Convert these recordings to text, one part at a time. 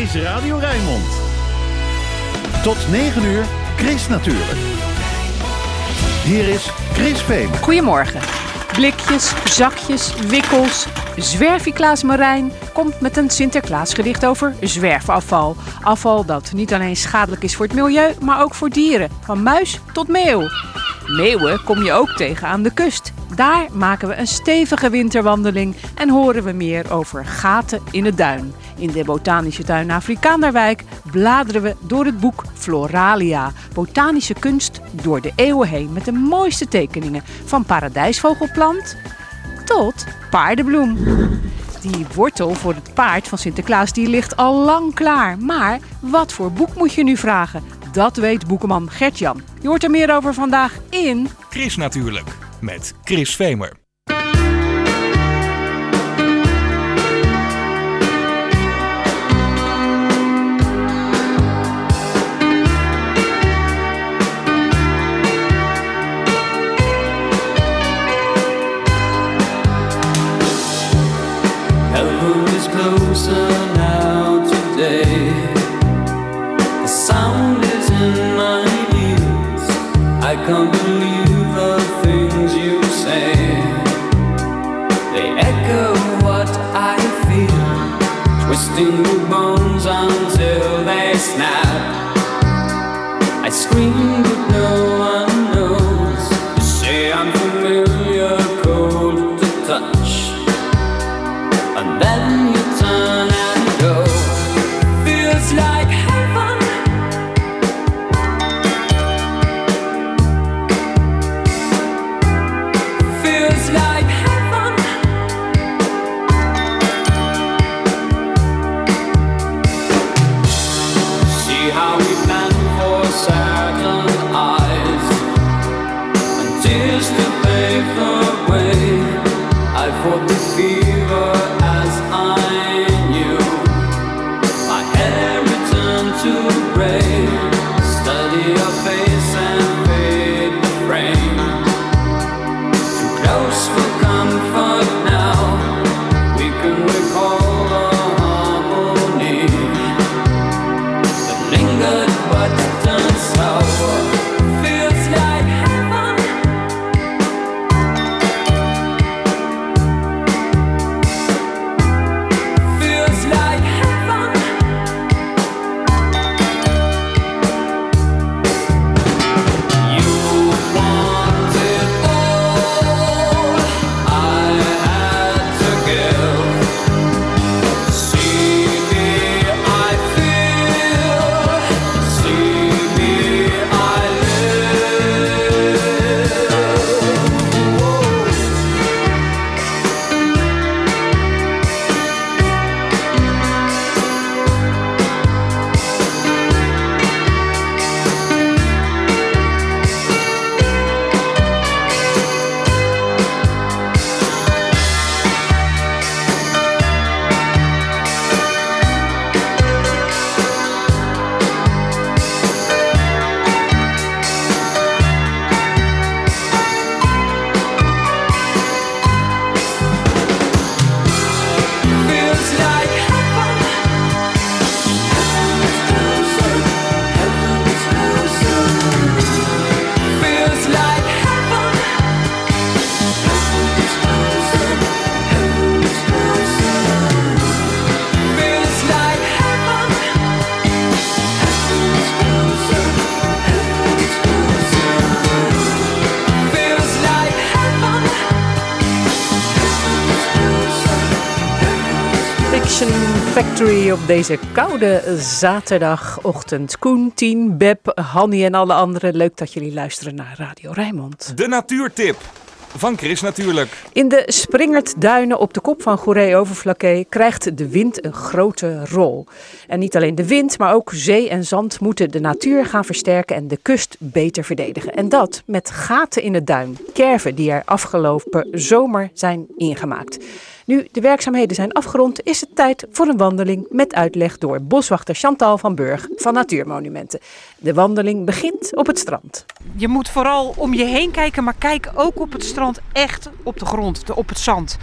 is Radio Rijnmond. Tot 9 uur, Chris natuurlijk. Hier is Chris Veen. Goedemorgen. Blikjes, zakjes, wikkels. Zwerfiklaas Marijn komt met een Sinterklaasgedicht over zwerfafval. Afval dat niet alleen schadelijk is voor het milieu, maar ook voor dieren. Van muis tot meeuw. Meeuwen kom je ook tegen aan de kust. Daar maken we een stevige winterwandeling en horen we meer over gaten in het duin. In de botanische tuin Afrikaanderwijk bladeren we door het boek Floralia. Botanische kunst door de eeuwen heen met de mooiste tekeningen. Van paradijsvogelplant tot paardenbloem. Die wortel voor het paard van Sinterklaas die ligt al lang klaar. Maar wat voor boek moet je nu vragen? Dat weet boekenman Gertjan. Je hoort er meer over vandaag in... Chris natuurlijk, met Chris Vemer. Op deze koude zaterdagochtend. Koen, Tien, Beb, Hanny en alle anderen. Leuk dat jullie luisteren naar Radio Rijnmond. De natuurtip van Chris natuurlijk. In de Springertduinen op de kop van Goeree-Overflakkee krijgt de wind een grote rol. En niet alleen de wind, maar ook zee en zand moeten de natuur gaan versterken en de kust beter verdedigen. En dat met gaten in het duin, kerven die er afgelopen zomer zijn ingemaakt. Nu de werkzaamheden zijn afgerond, is het tijd voor een wandeling met uitleg door boswachter Chantal van Burg van Natuurmonumenten. De wandeling begint op het strand. Je moet vooral om je heen kijken, maar kijk ook op het strand echt op de grond, op het zand.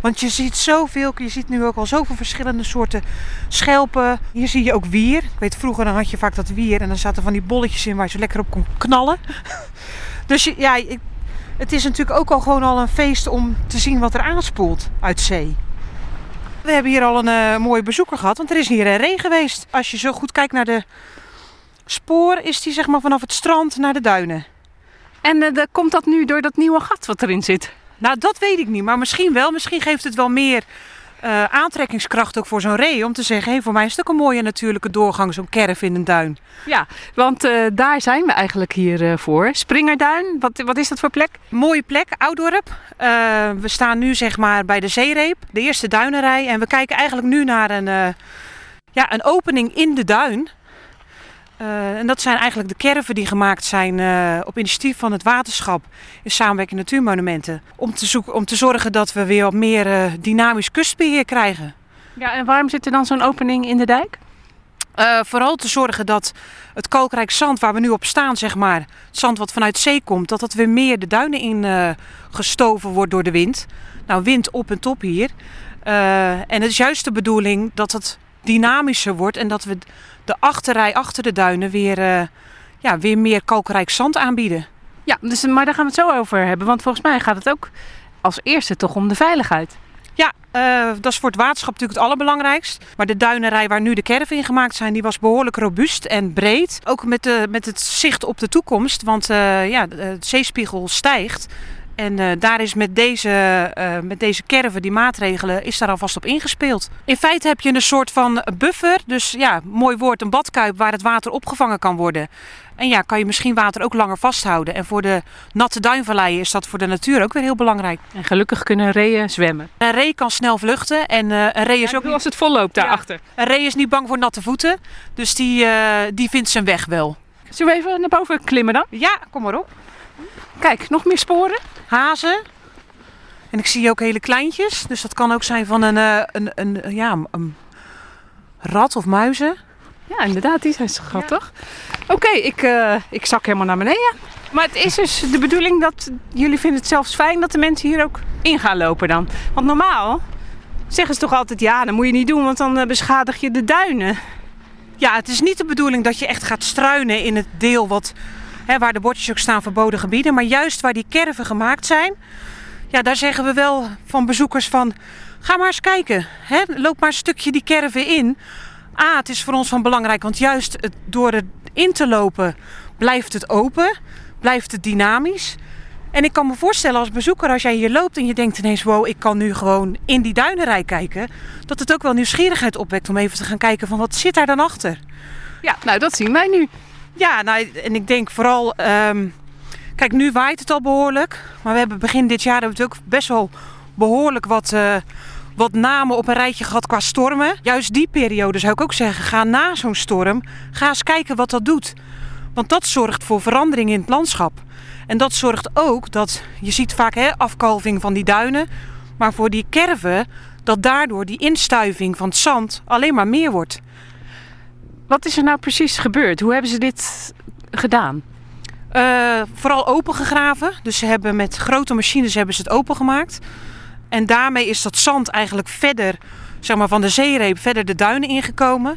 Want je ziet zoveel, je ziet nu ook al zoveel verschillende soorten schelpen. Hier zie je ook wier. Ik weet, vroeger dan had je vaak dat wier en dan zaten van die bolletjes in waar je zo lekker op kon knallen. Dus ja, ik- het is natuurlijk ook al gewoon al een feest om te zien wat er aanspoelt uit zee. We hebben hier al een eh, mooie bezoeker gehad, want er is hier een ree geweest. Als je zo goed kijkt naar de spoor, is die zeg maar vanaf het strand naar de duinen. En eh, de- komt dat nu door dat nieuwe gat wat erin zit? Nou, dat weet ik niet, maar misschien wel. Misschien geeft het wel meer eh, aantrekkingskracht ook voor zo'n ree. Om te zeggen, hé, voor mij is het ook een mooie natuurlijke doorgang, zo'n kerf in een duin. Ja, want eh, daar zijn we eigenlijk hier eh, voor. Springerduin, wat, wat is dat voor plek? Mooie plek, Oudorp. We staan nu zeg maar bij de zeereep, de eerste duinenrij. En we kijken eigenlijk nu naar een, ja, een opening in de duin. Eh, en dat zijn eigenlijk de kerven die gemaakt zijn eh, op initiatief van het waterschap in samenwerking natuurmonumenten. Om te, zoeken, om te zorgen dat we weer wat meer eh, dynamisch kustbeheer krijgen. Ja, en waarom zit er dan zo'n opening in de dijk? Vooral te zorgen dat het kalkrijk zand waar we nu op staan, zeg maar, het zand wat vanuit zee komt, dat dat weer meer de duinen in gestoven wordt door de wind. Nou, wind op en top hier. En het is juist de bedoeling dat het dynamischer wordt en dat we de achterrij achter de duinen weer, eh, ja, weer meer kalkrijk zand aanbieden. Ja, dus, maar daar gaan we het zo over hebben. Want volgens mij gaat het ook als eerste toch om de veiligheid. Ja, eh, dat is voor het waterschap natuurlijk het allerbelangrijkst. Maar de duinenrij waar nu de kerven in gemaakt zijn, die was behoorlijk robuust en breed. Ook met, de, met het zicht op de toekomst, want eh, ja, de zeespiegel stijgt. En eh, daar is met deze, eh, met deze kerven, die maatregelen, is daar alvast op ingespeeld. In feite heb je een soort van buffer. Dus ja, mooi woord, een badkuip waar het water opgevangen kan worden. En ja, kan je misschien water ook langer vasthouden. En voor de natte duinvalleien is dat voor de natuur ook weer heel belangrijk. En gelukkig kunnen reeën zwemmen. Een ree kan snel vluchten en eh, een ree is ook niet als het vol loopt daarachter. een ree is niet bang voor natte voeten, dus die, die vindt zijn weg wel. Zullen we even naar boven klimmen dan? Ja, kom maar op. Kijk, nog meer sporen. Hazen. En ik zie ook hele kleintjes, dus dat kan ook zijn van een, eh, een, een, ja, een rat of muizen. Ja, inderdaad, die zijn schattig. Oké, ik, eh, ik zak helemaal naar beneden. Maar het is dus de bedoeling dat jullie vinden het zelfs fijn dat de mensen hier ook in gaan lopen dan. Want normaal zeggen ze toch altijd, ja, dat moet je niet doen, want dan eh, beschadig je de duinen. Ja, het is niet de bedoeling dat je echt gaat struinen in het deel wat, hè, waar de bordjes ook staan verboden gebieden. Maar juist waar die kerven gemaakt zijn, ja, daar zeggen we wel van bezoekers van, ga maar eens kijken. Hè, loop maar een stukje die kerven in. A, het is voor ons van belangrijk, want juist het, door het in te lopen blijft het open, blijft het dynamisch. En ik kan me voorstellen als bezoeker, als jij hier loopt en je denkt ineens, wow, ik kan nu gewoon in die duinenrij kijken, dat het ook wel nieuwsgierigheid opwekt om even te gaan kijken van wat zit daar dan achter. Ja, nou dat zien wij nu. Ja, nou, en ik denk vooral, ehm, kijk, nu waait het al behoorlijk, maar we hebben begin dit jaar ook best wel behoorlijk wat, eh, wat namen op een rijtje gehad qua stormen. Juist die periode zou ik ook zeggen, ga na zo'n storm, ga eens kijken wat dat doet. Want dat zorgt voor verandering in het landschap. En dat zorgt ook dat, je ziet vaak hè, afkalving van die duinen, maar voor die kerven, dat daardoor die instuiving van het zand alleen maar meer wordt. Wat is er nou precies gebeurd? Hoe hebben ze dit gedaan? Eh, vooral opengegraven. Dus ze hebben met grote machines hebben ze het opengemaakt. En daarmee is dat zand eigenlijk verder, zeg maar van de zeereep, verder de duinen ingekomen.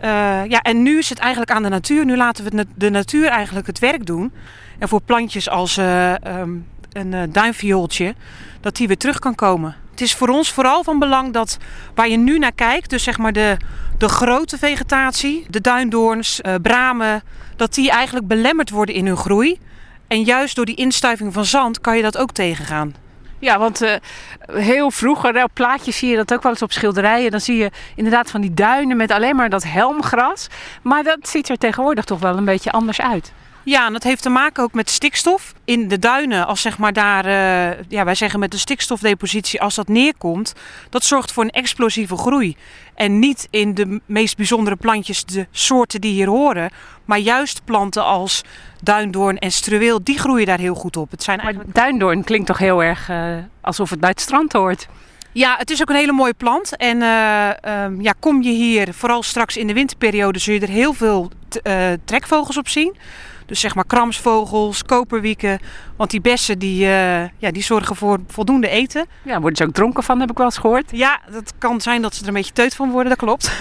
Eh, ja, en nu is het eigenlijk aan de natuur. Nu laten we de natuur eigenlijk het werk doen. En voor plantjes als eh, ehm, een duinviooltje, dat die weer terug kan komen. Het is voor ons vooral van belang dat waar je nu naar kijkt, dus zeg maar de, de grote vegetatie, de duindoorns, eh, bramen, dat die eigenlijk belemmerd worden in hun groei. En juist door die instuiving van zand kan je dat ook tegengaan. Ja, want eh, heel vroeger, op plaatjes zie je dat ook wel eens op schilderijen. Dan zie je inderdaad van die duinen met alleen maar dat helmgras. Maar dat ziet er tegenwoordig toch wel een beetje anders uit. Ja, en dat heeft te maken ook met stikstof. In de duinen, als zeg maar daar, eh, ja, wij zeggen met de stikstofdepositie, als dat neerkomt, dat zorgt voor een explosieve groei. En niet in de meest bijzondere plantjes, de soorten die hier horen, maar juist planten als duindoorn en struweel, die groeien daar heel goed op. Het zijn Maar duindoorn klinkt toch heel erg eh, alsof het bij het strand hoort. Ja, het is ook een hele mooie plant. En eh, ehm, ja, kom je hier, vooral straks in de winterperiode, zul je er heel veel t- trekvogels op zien. Dus zeg maar kramsvogels, koperwieken. Want die bessen die, eh, ja, die zorgen voor voldoende eten. Ja, worden ze ook dronken van, heb ik wel eens gehoord. Ja, het kan zijn dat ze er een beetje teut van worden, dat klopt.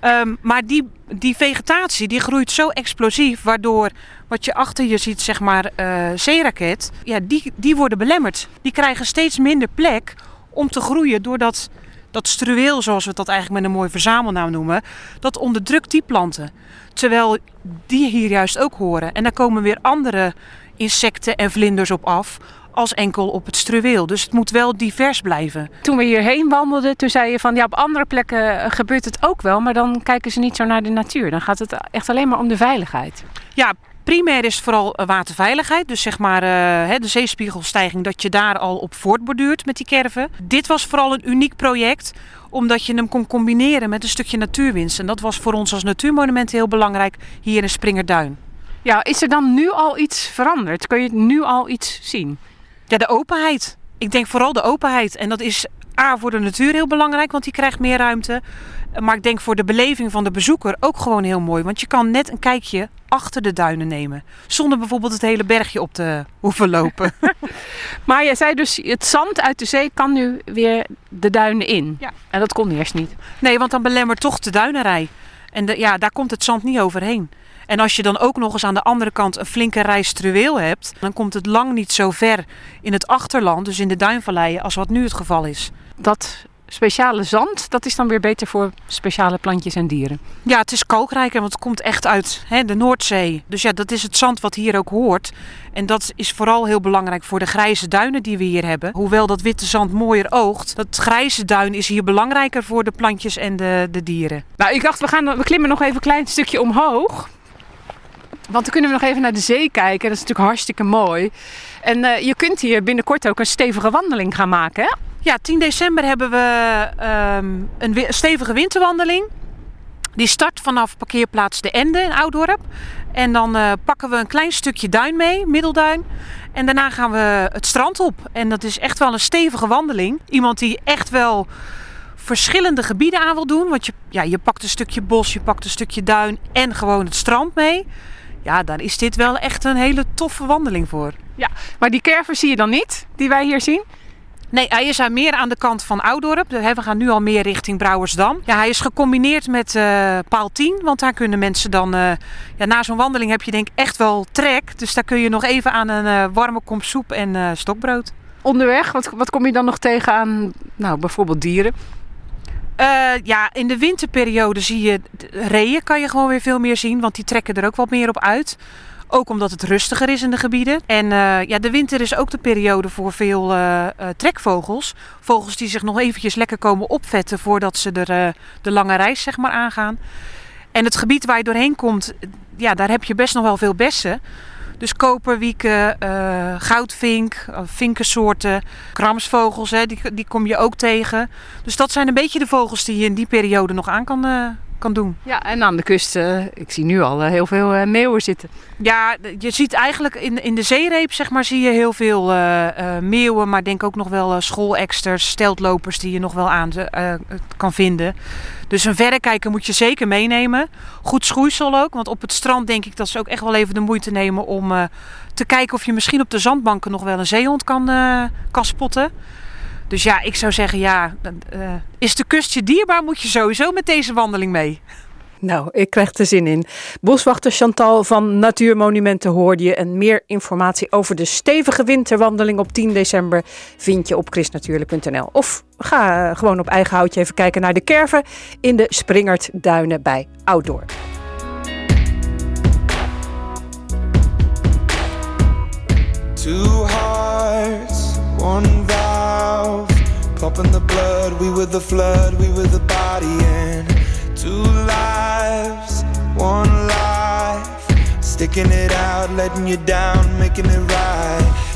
Ehm, maar die, die vegetatie die groeit zo explosief, waardoor wat je achter je ziet, zeg maar, eh zeeraket, ja, die, die worden belemmerd. Die krijgen steeds minder plek om te groeien doordat dat struweel, zoals we dat eigenlijk met een mooi verzamelnaam noemen, dat onderdrukt die planten. Terwijl die hier juist ook horen. En daar komen weer andere insecten en vlinders op af als enkel op het struweel. Dus het moet wel divers blijven. Toen we hierheen wandelden, toen zei je van ja, op andere plekken eh, gebeurt het ook wel, maar dan kijken ze niet zo naar de natuur. Dan gaat het echt alleen maar om de veiligheid. Ja, primair is vooral eh, waterveiligheid. Dus zeg maar eh, de zeespiegelstijging, dat je daar al op voortborduurt met die kerven. Dit was vooral een uniek project, omdat je hem kon combineren met een stukje natuurwinst. En dat was voor ons als natuurmonument heel belangrijk hier in Springerduin. Ja, is er dan nu al iets veranderd? Kun je nu al iets zien? Ja, de openheid. Ik denk vooral de openheid. En dat is A voor de natuur heel belangrijk, want die krijgt meer ruimte. Maar ik denk voor de beleving van de bezoeker ook gewoon heel mooi. Want je kan net een kijkje achter de duinen nemen. Zonder bijvoorbeeld het hele bergje op te hoeven lopen. Maar jij zei dus, het zand uit de zee kan nu weer de duinen in. Ja. En dat kon eerst niet. Nee, want dan belemmert toch de duinerij. En de, ja, daar komt het zand niet overheen. En als je dan ook nog eens aan de andere kant een flinke rij struweel hebt, dan komt het lang niet zo ver in het achterland, dus in de duinvalleien, als wat nu het geval is. Dat speciale zand, dat is dan weer beter voor speciale plantjes en dieren. Ja, het is kalkrijker, want het komt echt uit hè, de Noordzee. Dus ja, dat is het zand wat hier ook hoort. En dat is vooral heel belangrijk voor de grijze duinen die we hier hebben. Hoewel dat witte zand mooier oogt, dat grijze duin is hier belangrijker voor de plantjes en de, de dieren. Nou, ik dacht, we, gaan, we klimmen nog even een klein stukje omhoog. Want dan kunnen we nog even naar de zee kijken. Dat is natuurlijk hartstikke mooi. En eh, je kunt hier binnenkort ook een stevige wandeling gaan maken, hè? Ja, 10 december hebben we ehm, een stevige winterwandeling. Die start vanaf parkeerplaats De Ende in Oudorp. En dan eh, pakken we een klein stukje duin mee, middelduin. En daarna gaan we het strand op. En dat is echt wel een stevige wandeling. Iemand die echt wel verschillende gebieden aan wil doen. Want je, ja, je pakt een stukje bos, je pakt een stukje duin en gewoon het strand mee. Ja, dan is dit wel echt een hele toffe wandeling voor. Ja. Maar die kerven zie je dan niet, die wij hier zien? Nee, hij is meer aan de kant van Oudorp. We gaan nu al meer richting Brouwersdam. Ja, hij is gecombineerd met eh, paal 10. Want daar kunnen mensen dan... eh, ja, na zo'n wandeling heb je denk ik echt wel trek. Dus daar kun je nog even aan een eh, warme kom soep en stokbrood. Onderweg, wat, wat kom je dan nog tegen aan, nou, bijvoorbeeld dieren? Ja, in de winterperiode zie je reeën kan je gewoon weer veel meer zien. Want die trekken er ook wat meer op uit. Ook omdat het rustiger is in de gebieden. En eh, ja, de winter is ook de periode voor veel eh, eh, trekvogels. Vogels die zich nog eventjes lekker komen opvetten voordat ze er, de lange reis zeg maar, aangaan. En het gebied waar je doorheen komt, ja, daar heb je best nog wel veel bessen. Dus koperwieken, eh, goudvink, vinkensoorten, kramsvogels, hè, die, die kom je ook tegen. Dus dat zijn een beetje de vogels die je in die periode nog aan kan, eh, kan doen. Ja, en aan de kust, eh, ik zie nu al eh, heel veel eh, meeuwen zitten. Ja, je ziet eigenlijk in, in de zeereep zeg maar, zie je heel veel meeuwen, maar denk ook nog wel schooleksters, steltlopers die je nog wel aan kan vinden. Dus een verrekijker moet je zeker meenemen. Goed schoeisel ook, want op het strand denk ik dat ze ook echt wel even de moeite nemen om te kijken of je misschien op de zandbanken nog wel een zeehond kan, kan spotten. Dus ja, ik zou zeggen, ja, eh, is de kust je dierbaar, moet je sowieso met deze wandeling mee. Nou, ik krijg er zin in. Boswachter Chantal van Natuurmonumenten hoorde je. En meer informatie over de stevige winterwandeling op 10 december vind je op chrisnatuurlijk.nl. Of ga gewoon op eigen houtje even kijken naar de kerven in de Springertduinen bij Outdoor. Two hearts, one valve. Pumping the blood, we were the flood, we were the body. And two lives, one life. Sticking it out, letting you down, making it right.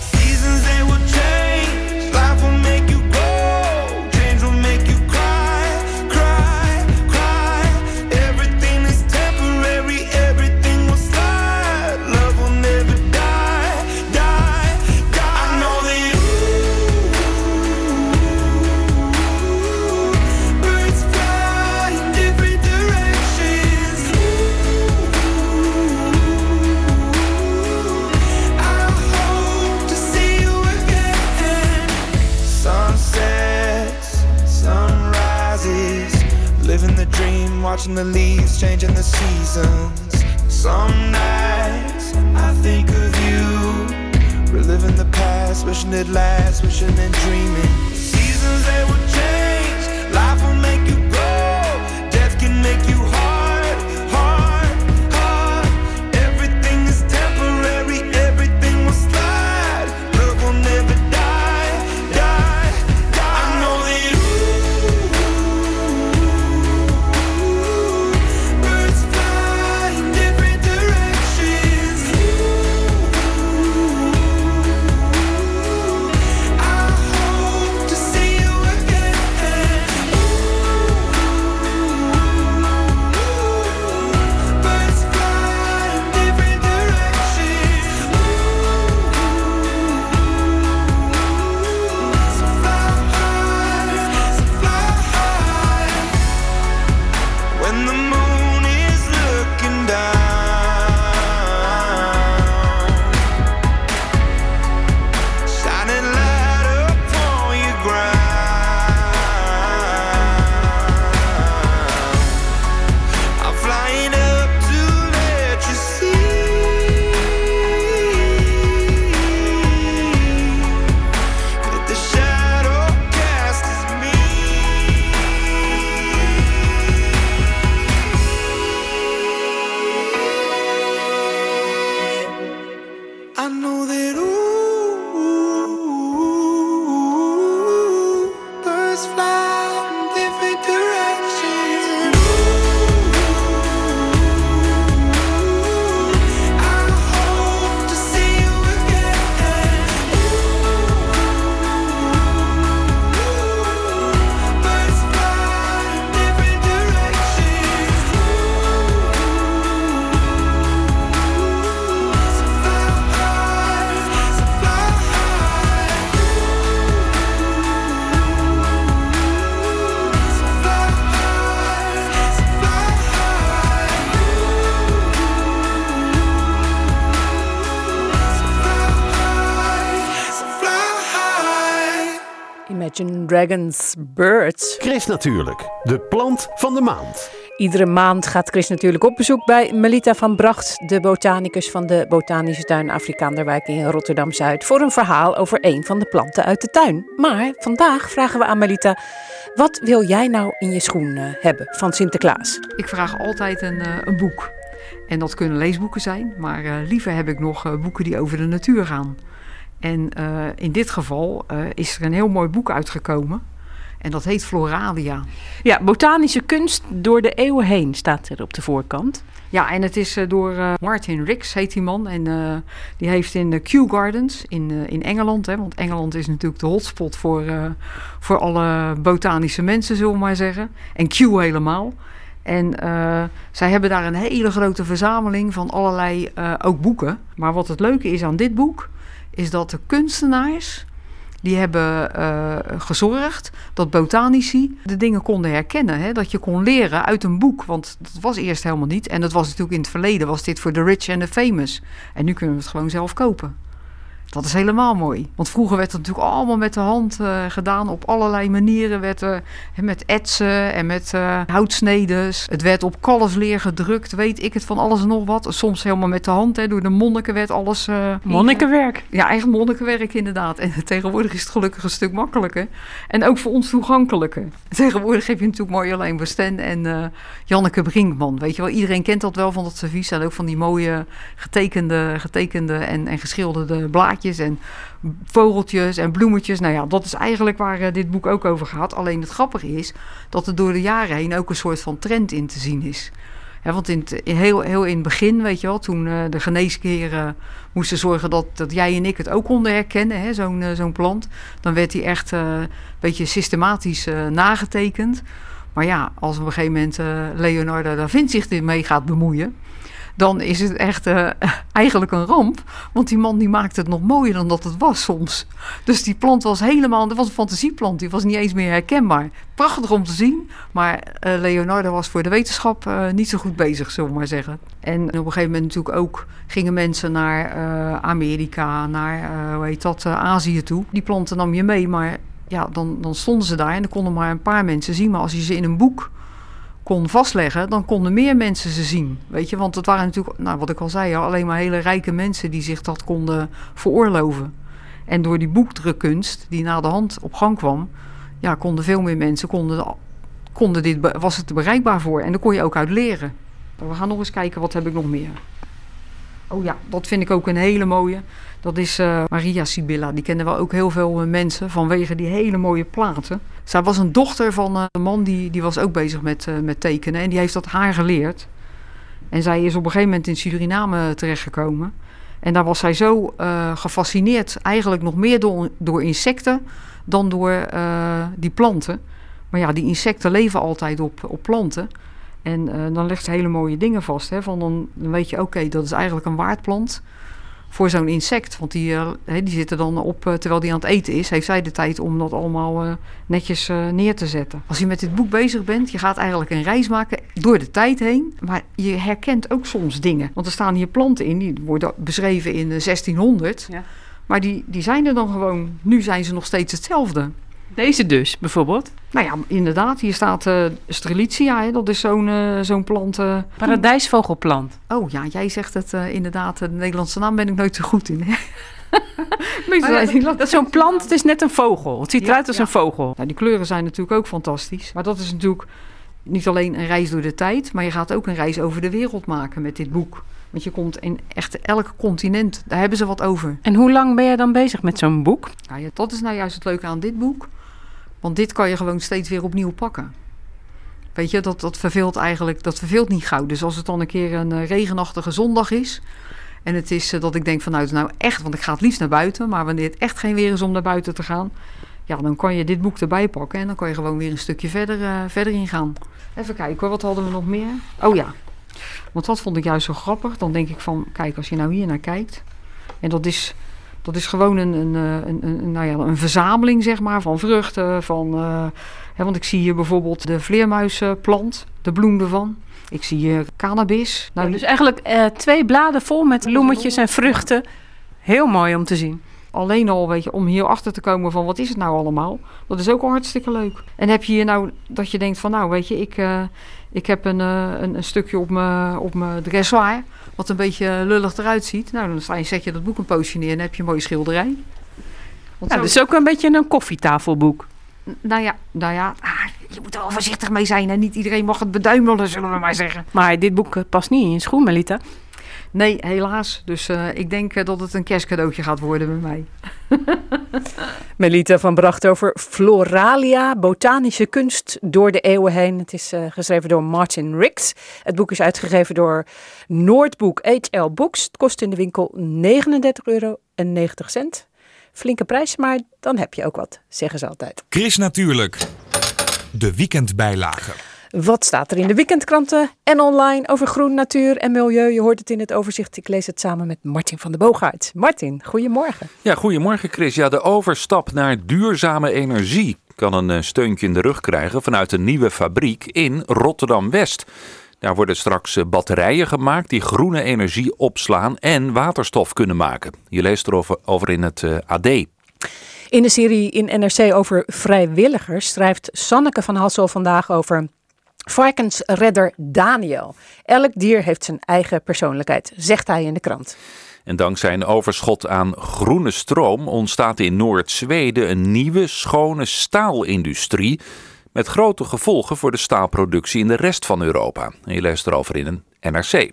Watching the leaves changing the seasons. Some nights I think of you, reliving the past, wishing it lasts, wishing and dreaming. Seasons they will change, life will make you Dragons Birds. Chris natuurlijk, de plant van de maand. Iedere maand gaat Chris natuurlijk op bezoek bij Melita van Bracht, de botanicus van de Botanische Tuin Afrikaanderwijk in Rotterdam-Zuid, voor een verhaal over een van de planten uit de tuin. Maar vandaag vragen we aan Melita, wat wil jij nou in je schoen eh, hebben van Sinterklaas? Ik vraag altijd een, eh, een boek. En dat kunnen leesboeken zijn, maar eh, liever heb ik nog eh, boeken die over de natuur gaan. En eh, in dit geval eh, is er een heel mooi boek uitgekomen. En dat heet Floralia. Ja, botanische kunst door de eeuwen heen staat er op de voorkant. Ja, en het is eh, door Martin Ricks, heet die man. En die heeft in de Kew Gardens in, in Engeland, hè, want Engeland is natuurlijk de hotspot voor, voor alle botanische mensen, zullen we maar zeggen. En Kew helemaal. En zij hebben daar een hele grote verzameling van allerlei ook boeken. Maar wat het leuke is aan dit boek, is dat de kunstenaars die hebben eh, gezorgd dat botanici de dingen konden herkennen. Hè? Dat je kon leren uit een boek, want dat was eerst helemaal niet. En dat was natuurlijk in het verleden, was dit voor de rich en de famous. En nu kunnen we het gewoon zelf kopen. Dat is helemaal mooi. Want vroeger werd het natuurlijk allemaal met de hand eh, gedaan. Op allerlei manieren werd er met etsen en met eh, houtsnedes. Het werd op kalfsleer gedrukt, weet ik het van alles en nog wat. Soms helemaal met de hand, hè, door de monniken werd alles... eh, Monnikenwerk. ja, eigen monnikenwerk inderdaad. En tegenwoordig is het gelukkig een stuk makkelijker. En ook voor ons toegankelijker. Tegenwoordig heb je natuurlijk Marjolein Versten en Janneke Brinkman. Weet je wel, iedereen kent dat wel van dat servies. En ook van die mooie getekende, getekende en, en geschilderde blaadjes en vogeltjes en bloemetjes. Nou ja, dat is eigenlijk waar eh, dit boek ook over gaat. Alleen het grappige is dat er door de jaren heen ook een soort van trend in te zien is. Want in heel, heel in het begin, weet je wel, toen eh, de geneeskeren moesten zorgen dat, dat jij en ik het ook konden herkennen, zo'n eh, zo'n plant. Dan werd die echt een beetje systematisch nagetekend. Maar ja, als op een gegeven moment Leonardo da Vinci zich ermee gaat bemoeien, dan is het echt eh, eigenlijk een ramp. Want die man die maakte het nog mooier dan dat het was soms. Dus die plant was helemaal, dat was een fantasieplant, die was niet eens meer herkenbaar. Prachtig om te zien, maar eh, Leonardo was voor de wetenschap eh, niet zo goed bezig, zullen we maar zeggen. En op een gegeven moment natuurlijk ook gingen mensen naar Amerika, naar, hoe heet dat, Azië toe. Die planten nam je mee, maar ja, dan, dan stonden ze daar en dan konden maar een paar mensen zien. Maar als je ze in een boek kon vastleggen, dan konden meer mensen ze zien. Weet je, want het waren natuurlijk, nou, wat ik al zei, alleen maar hele rijke mensen die zich dat konden veroorloven. En door die boekdrukkunst die na de hand op gang kwam, ja, konden veel meer mensen, konden, konden dit, was het er bereikbaar voor. En daar kon je ook uit leren. We gaan nog eens kijken, wat heb ik nog meer? Oh ja, dat vind ik ook een hele mooie. Dat is eh, Maria Sibylla. Die kennen wel ook heel veel eh, mensen vanwege die hele mooie platen. Zij was een dochter van eh, een man die, die was ook bezig met, met tekenen. En die heeft dat haar geleerd. En zij is op een gegeven moment in Suriname terechtgekomen. En daar was zij zo gefascineerd, eigenlijk nog meer door, door insecten dan door die planten. Maar ja, die insecten leven altijd op, op planten. En dan legt ze hele mooie dingen vast. Hè, van dan, dan weet je, oké, dat is eigenlijk een waardplant voor zo'n insect. Want die, eh, die zitten dan op, eh, terwijl die aan het eten is, heeft zij de tijd om dat allemaal eh, netjes neer te zetten. Als je met dit boek bezig bent, je gaat eigenlijk een reis maken door de tijd heen. Maar je herkent ook soms dingen. Want er staan hier planten in, die worden beschreven in eh, 1600. Ja. Maar die, die zijn er dan gewoon, nu zijn ze nog steeds hetzelfde. Deze dus, bijvoorbeeld. Nou ja, inderdaad, hier staat eh Strelitzia, hè, dat is zo'n eh, zo'n plant. eh, Paradijsvogelplant. Oh ja, jij zegt het inderdaad. De Nederlandse naam ben ik nooit zo goed in. hè? Ja, dat is zo'n plant, het is net een vogel. Het ziet Ja, eruit als ja. een vogel. Nou, die kleuren zijn natuurlijk ook fantastisch. Maar dat is natuurlijk niet alleen een reis door de tijd, maar je gaat ook een reis over de wereld maken met dit boek. Want je komt in echt elk continent, daar hebben ze wat over. En hoe lang ben jij dan bezig met zo'n boek? Nou ja, dat is nou juist het leuke aan dit boek. Want dit kan je gewoon steeds weer opnieuw pakken. Weet je, dat, dat verveelt eigenlijk, dat verveelt niet gauw. Dus als het dan een keer een eh, regenachtige zondag is. En het is eh, dat ik denk van nou, nou echt, want ik ga het liefst naar buiten. Maar wanneer het echt geen weer is om naar buiten te gaan. Ja, dan kan je dit boek erbij pakken. En dan kan je gewoon weer een stukje verder, eh, verder ingaan. Even kijken hoor, wat hadden we nog meer? Oh ja, want dat vond ik juist zo grappig. Dan denk ik van, kijk, als je nou hier naar kijkt. En dat is, dat is gewoon een, een, eh, een, een, nou ja, een verzameling, zeg maar, van vruchten. Van, eh, hè, want ik zie hier bijvoorbeeld de vleermuizenplant, de bloem ervan. Ik zie hier cannabis. Nou, dus eigenlijk eh, twee bladen vol met bloemetjes en vruchten. Heel mooi om te zien. Alleen al, weet je, om hier achter te komen van wat is het nou allemaal. Dat is ook al hartstikke leuk. En heb je hier nou dat je denkt van nou, weet je, ik, eh, ik heb een, eh, een, een stukje op mijn op dressoir. Wat een beetje lullig eruit ziet. Nou, dan sta je, zet je dat boek een poosje neer en heb je een mooie schilderij. Want Ja, zo- dat is ook een beetje een koffietafelboek. Nou ja, nou ja ah, je moet er wel voorzichtig mee zijn. En niet iedereen mag het beduimelen, zullen we maar zeggen. Maar dit boek past niet in je schoen, Melita. Nee, helaas. Dus eh, ik denk eh, dat het een kerstcadeautje gaat worden bij mij. Melita van Bracht over Floralia, botanische kunst door de eeuwen heen. Het is eh, geschreven door Martin Ricks. Het boek is uitgegeven door Noordboek HL Books. Het kost in de winkel 39,90 euro. Flinke prijs, maar dan heb je ook wat, zeggen ze altijd. Chris Natuurlijk. De weekendbijlage. Wat staat er in de weekendkranten en online over groen, natuur en milieu? Je hoort het in het overzicht. Ik lees het samen met Martin van de Boogaard. Martin, goedemorgen. Ja, goedemorgen Chris. Ja, de overstap naar duurzame energie kan een eh, steuntje in de rug krijgen vanuit een nieuwe fabriek in Rotterdam-West. Daar worden straks eh, batterijen gemaakt die groene energie opslaan en waterstof kunnen maken. Je leest erover over in het eh, AD. In de serie in NRC over vrijwilligers schrijft Sanneke van Hassel vandaag over varkensredder Daniel. Elk dier heeft zijn eigen persoonlijkheid, zegt hij in de krant. En dankzij een overschot aan groene stroom ontstaat in Noord-Zweden een nieuwe schone staalindustrie. Met grote gevolgen voor de staalproductie in de rest van Europa. En je leest erover in een NRC.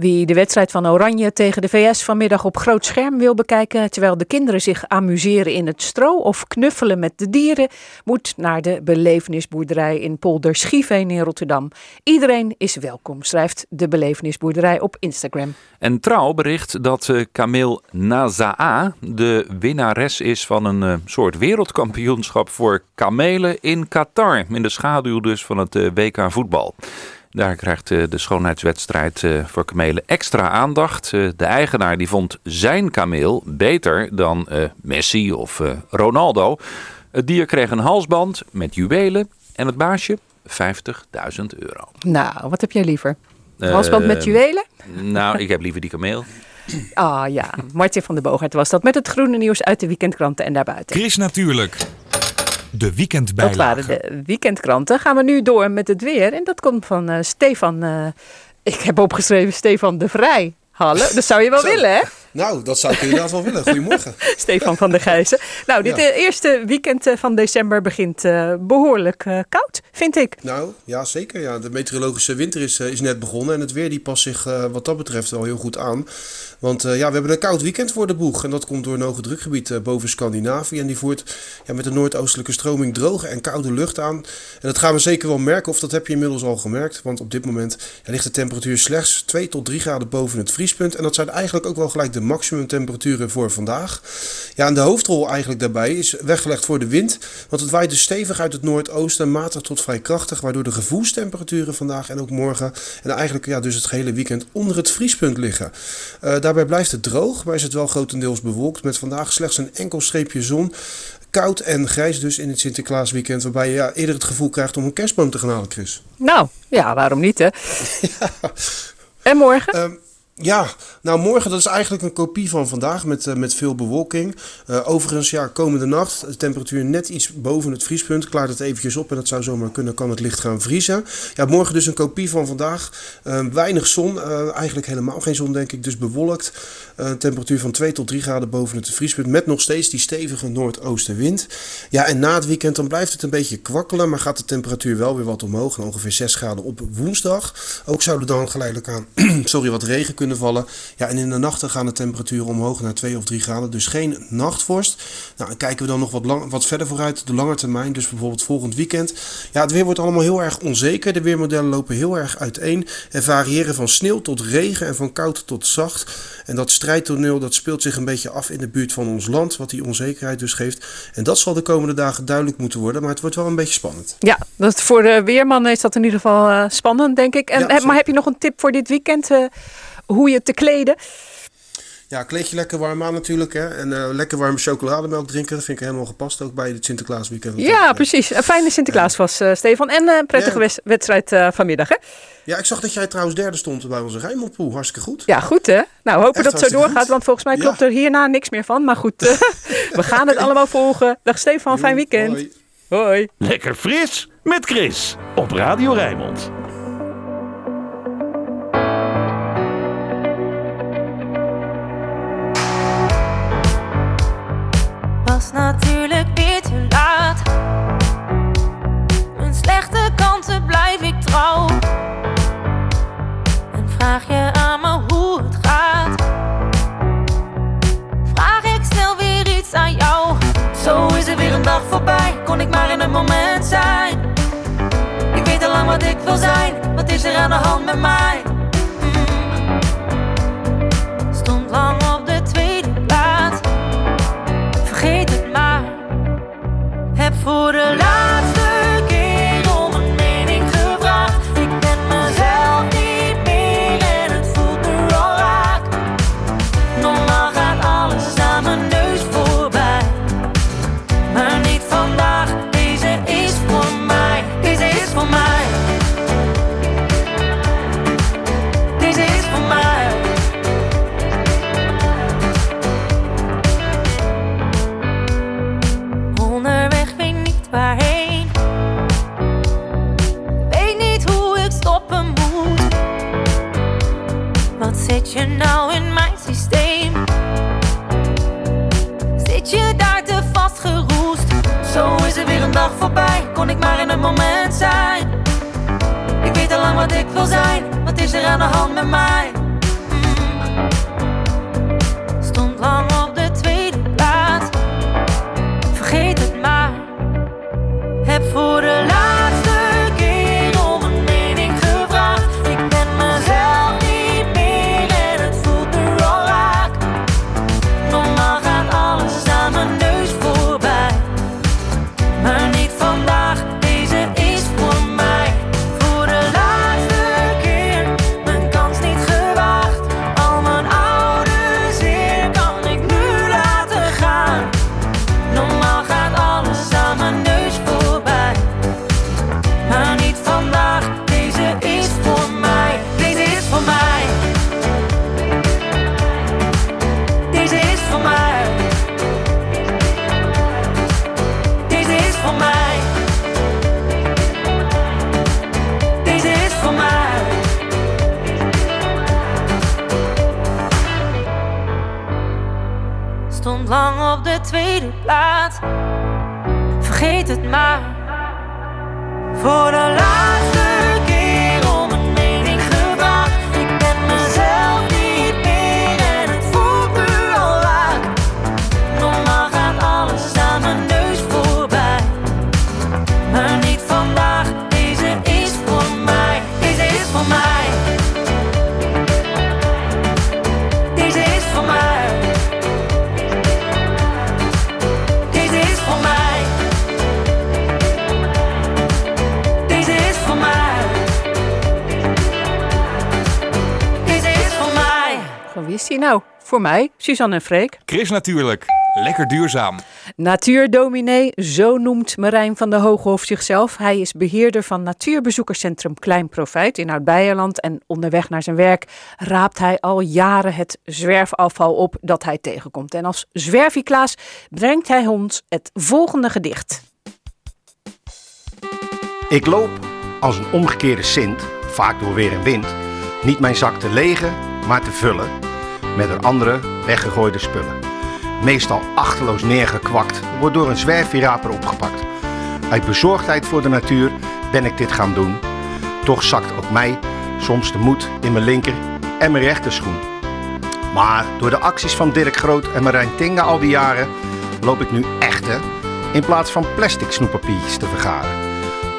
Wie de wedstrijd van Oranje tegen de VS vanmiddag op groot scherm wil bekijken, terwijl de kinderen zich amuseren in het stro of knuffelen met de dieren, moet naar de belevenisboerderij in Polder Schieveen in Rotterdam. Iedereen is welkom, schrijft de belevenisboerderij op Instagram. En Trouw bericht dat eh, Kamil Nazaa de winnares is van een eh, soort wereldkampioenschap voor kamelen in Qatar. In de schaduw dus van het eh, WK voetbal. Daar krijgt eh, de schoonheidswedstrijd eh, voor kamelen extra aandacht. Eh, de eigenaar die vond zijn kameel beter dan eh, Messi of eh, Ronaldo. Het dier kreeg een halsband met juwelen en het baasje 50.000 euro. Nou, wat heb jij liever? Halsband met juwelen? Nou, ik heb liever die kameel. Ah ja, Martin van der Boogaard was dat met het groene nieuws uit de weekendkranten en daarbuiten. Chris Natuurlijk. De Dat weekendbijlage. waren de weekendkranten. Gaan we nu door met het weer. En dat komt van eh, Stefan. eh, ik heb opgeschreven Stefan de Vrij. Hallo, dat zou je wel Zo. willen, hè? Nou, dat zou ik inderdaad wel willen. Goedemorgen. Stefan van der Gijzen. Nou, dit Ja. eh, eerste weekend eh, van december begint eh, behoorlijk eh, koud, vind ik. Nou, ja, zeker. Ja. De meteorologische winter is, is net begonnen. En het weer die past zich wat dat betreft wel heel goed aan. Want ja, we hebben een koud weekend voor de boeg. En dat komt door een hoge drukgebied boven Scandinavië. En die voert ja, met de noordoostelijke stroming droge en koude lucht aan. En dat gaan we zeker wel merken. Of dat heb je inmiddels al gemerkt. Want op dit moment ja, ligt de temperatuur slechts 2 tot 3 graden boven het vriespunt. En dat zijn eigenlijk ook wel gelijk de maximumtemperaturen voor vandaag. Ja, en de hoofdrol eigenlijk daarbij is weggelegd voor de wind. Want het waait dus stevig uit het noordoosten, matig tot vrij krachtig. Waardoor de gevoelstemperaturen vandaag en ook morgen en eigenlijk ja, dus het hele weekend onder het vriespunt liggen. Eh, daarbij blijft het droog, maar is het wel grotendeels bewolkt. Met vandaag slechts een enkel streepje zon. Koud en grijs dus in het Sinterklaasweekend. Waarbij je ja, eerder het gevoel krijgt om een kerstboom te gaan halen, Chris. Nou, ja, waarom niet, hè? En morgen? Ehm, ja, nou morgen dat is eigenlijk een kopie van vandaag met, eh, met veel bewolking. Eh, overigens, ja, komende nacht, de temperatuur net iets boven het vriespunt. Klaart het eventjes op en dat zou zomaar kunnen, kan het licht gaan vriezen. Ja, morgen dus een kopie van vandaag. Eh, weinig zon, eigenlijk helemaal geen zon denk ik, dus bewolkt. Temperatuur van 2 tot 3 graden boven het vriespunt met nog steeds die stevige noordoostenwind. Ja, en na het weekend dan blijft het een beetje kwakkelen, maar gaat de temperatuur wel weer wat omhoog. Ongeveer 6 graden op woensdag. Ook zou er dan geleidelijk aan sorry, wat regen kunnen vallen. Ja, en in de nachten gaan de temperaturen omhoog naar 2 of 3 graden. Dus geen nachtvorst. Nou, en kijken we dan nog wat, lang, wat verder vooruit, de lange termijn. Dus bijvoorbeeld volgend weekend. Ja, het weer wordt allemaal heel erg onzeker. De weermodellen lopen heel erg uiteen. En variëren van sneeuw tot regen en van koud tot zacht. En dat strijdtoneel dat speelt zich een beetje af in de buurt van ons land. Wat die onzekerheid dus geeft. En dat zal de komende dagen duidelijk moeten worden. Maar het wordt wel een beetje spannend. Ja, dat voor de weerman is dat in ieder geval eh, spannend, denk ik. En, Ja, maar heb je nog een tip voor dit weekend? eh, hoe je te kleden? Ja, kleed je lekker warm aan natuurlijk. Hè? En eh, lekker warme chocolademelk drinken. Dat vind ik helemaal gepast ook bij het Sinterklaasweekend. Ja, precies. Een fijne Sinterklaas was, eh, Stefan. En een prettige Ja. wes- wedstrijd eh, vanmiddag, hè? Ja, ik zag dat jij trouwens derde stond bij onze Rijnmondpool. Hartstikke goed. Ja, goed hè? Nou, hopen Echt dat het zo doorgaat, goed. want volgens mij Ja. klopt er hierna niks meer van. Maar goed, eh, we gaan het allemaal volgen. Dag Stefan, fijn weekend. Hoi. Hoi. Lekker fris met Chris op Radio Rijnmond. Was natuurlijk weer te laat. Mijn slechte kanten blijf ik trouw. En vraag je aan me hoe het gaat. Vraag ik snel weer iets aan jou. Zo is er weer een dag voorbij. Kon ik maar in een moment zijn. Ik weet al lang wat ik wil zijn. Wat is er aan de hand met mij? Voor mij, Suzanne en Freek. Chris natuurlijk. Lekker duurzaam. Natuurdominee, zo noemt Marijn van der Hooghof zichzelf. Hij is beheerder van natuurbezoekerscentrum Klein Profijt in Oud-Beijerland. En onderweg naar zijn werk raapt hij al jaren het zwerfafval op dat hij tegenkomt. En als zwerfiklaas brengt hij ons het volgende gedicht. Ik loop als een omgekeerde Sint, vaak door weer en wind, niet mijn zak te legen, maar te vullen met er andere weggegooide spullen. Meestal achterloos neergekwakt, wordt door een zwerfviraper opgepakt. Uit bezorgdheid voor de natuur ben ik dit gaan doen. Toch zakt ook mij soms de moed in mijn linker en mijn rechterschoen. Maar door de acties van Dirk Groot en Marijn Tinga al die jaren loop ik nu echte in plaats van plastic snoeppapiertjes te vergaren.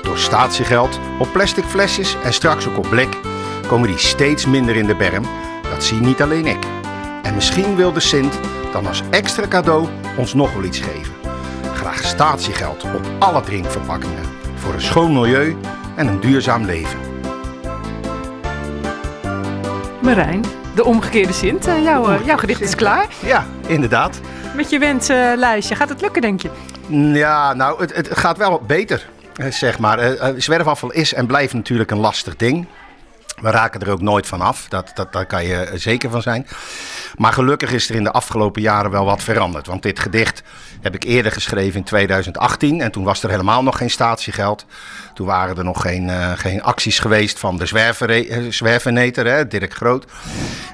Door statiegeld op plastic flesjes en straks ook op blik komen die steeds minder in de berm. Dat zie niet alleen ik. En misschien wil de Sint dan als extra cadeau ons nog wel iets geven. Graag statiegeld op alle drinkverpakkingen voor een schoon milieu en een duurzaam leven. Marijn, de omgekeerde Sint. Eh, jouw, eh, jouw gedicht is klaar. Ja, inderdaad. Met je wensenlijstje. Gaat het lukken, denk je? Ja, nou, het, het gaat wel beter, eh, zeg maar. Zwerfafval is en blijft natuurlijk een lastig ding. We raken er ook nooit van af, dat, dat, daar kan je zeker van zijn. Maar gelukkig is er in de afgelopen jaren wel wat veranderd. Want dit gedicht heb ik eerder geschreven in 2018. En toen was er helemaal nog geen statiegeld. Toen waren er nog geen, eh, geen acties geweest van de eh, zwerveneter, hè, Dirk Groot.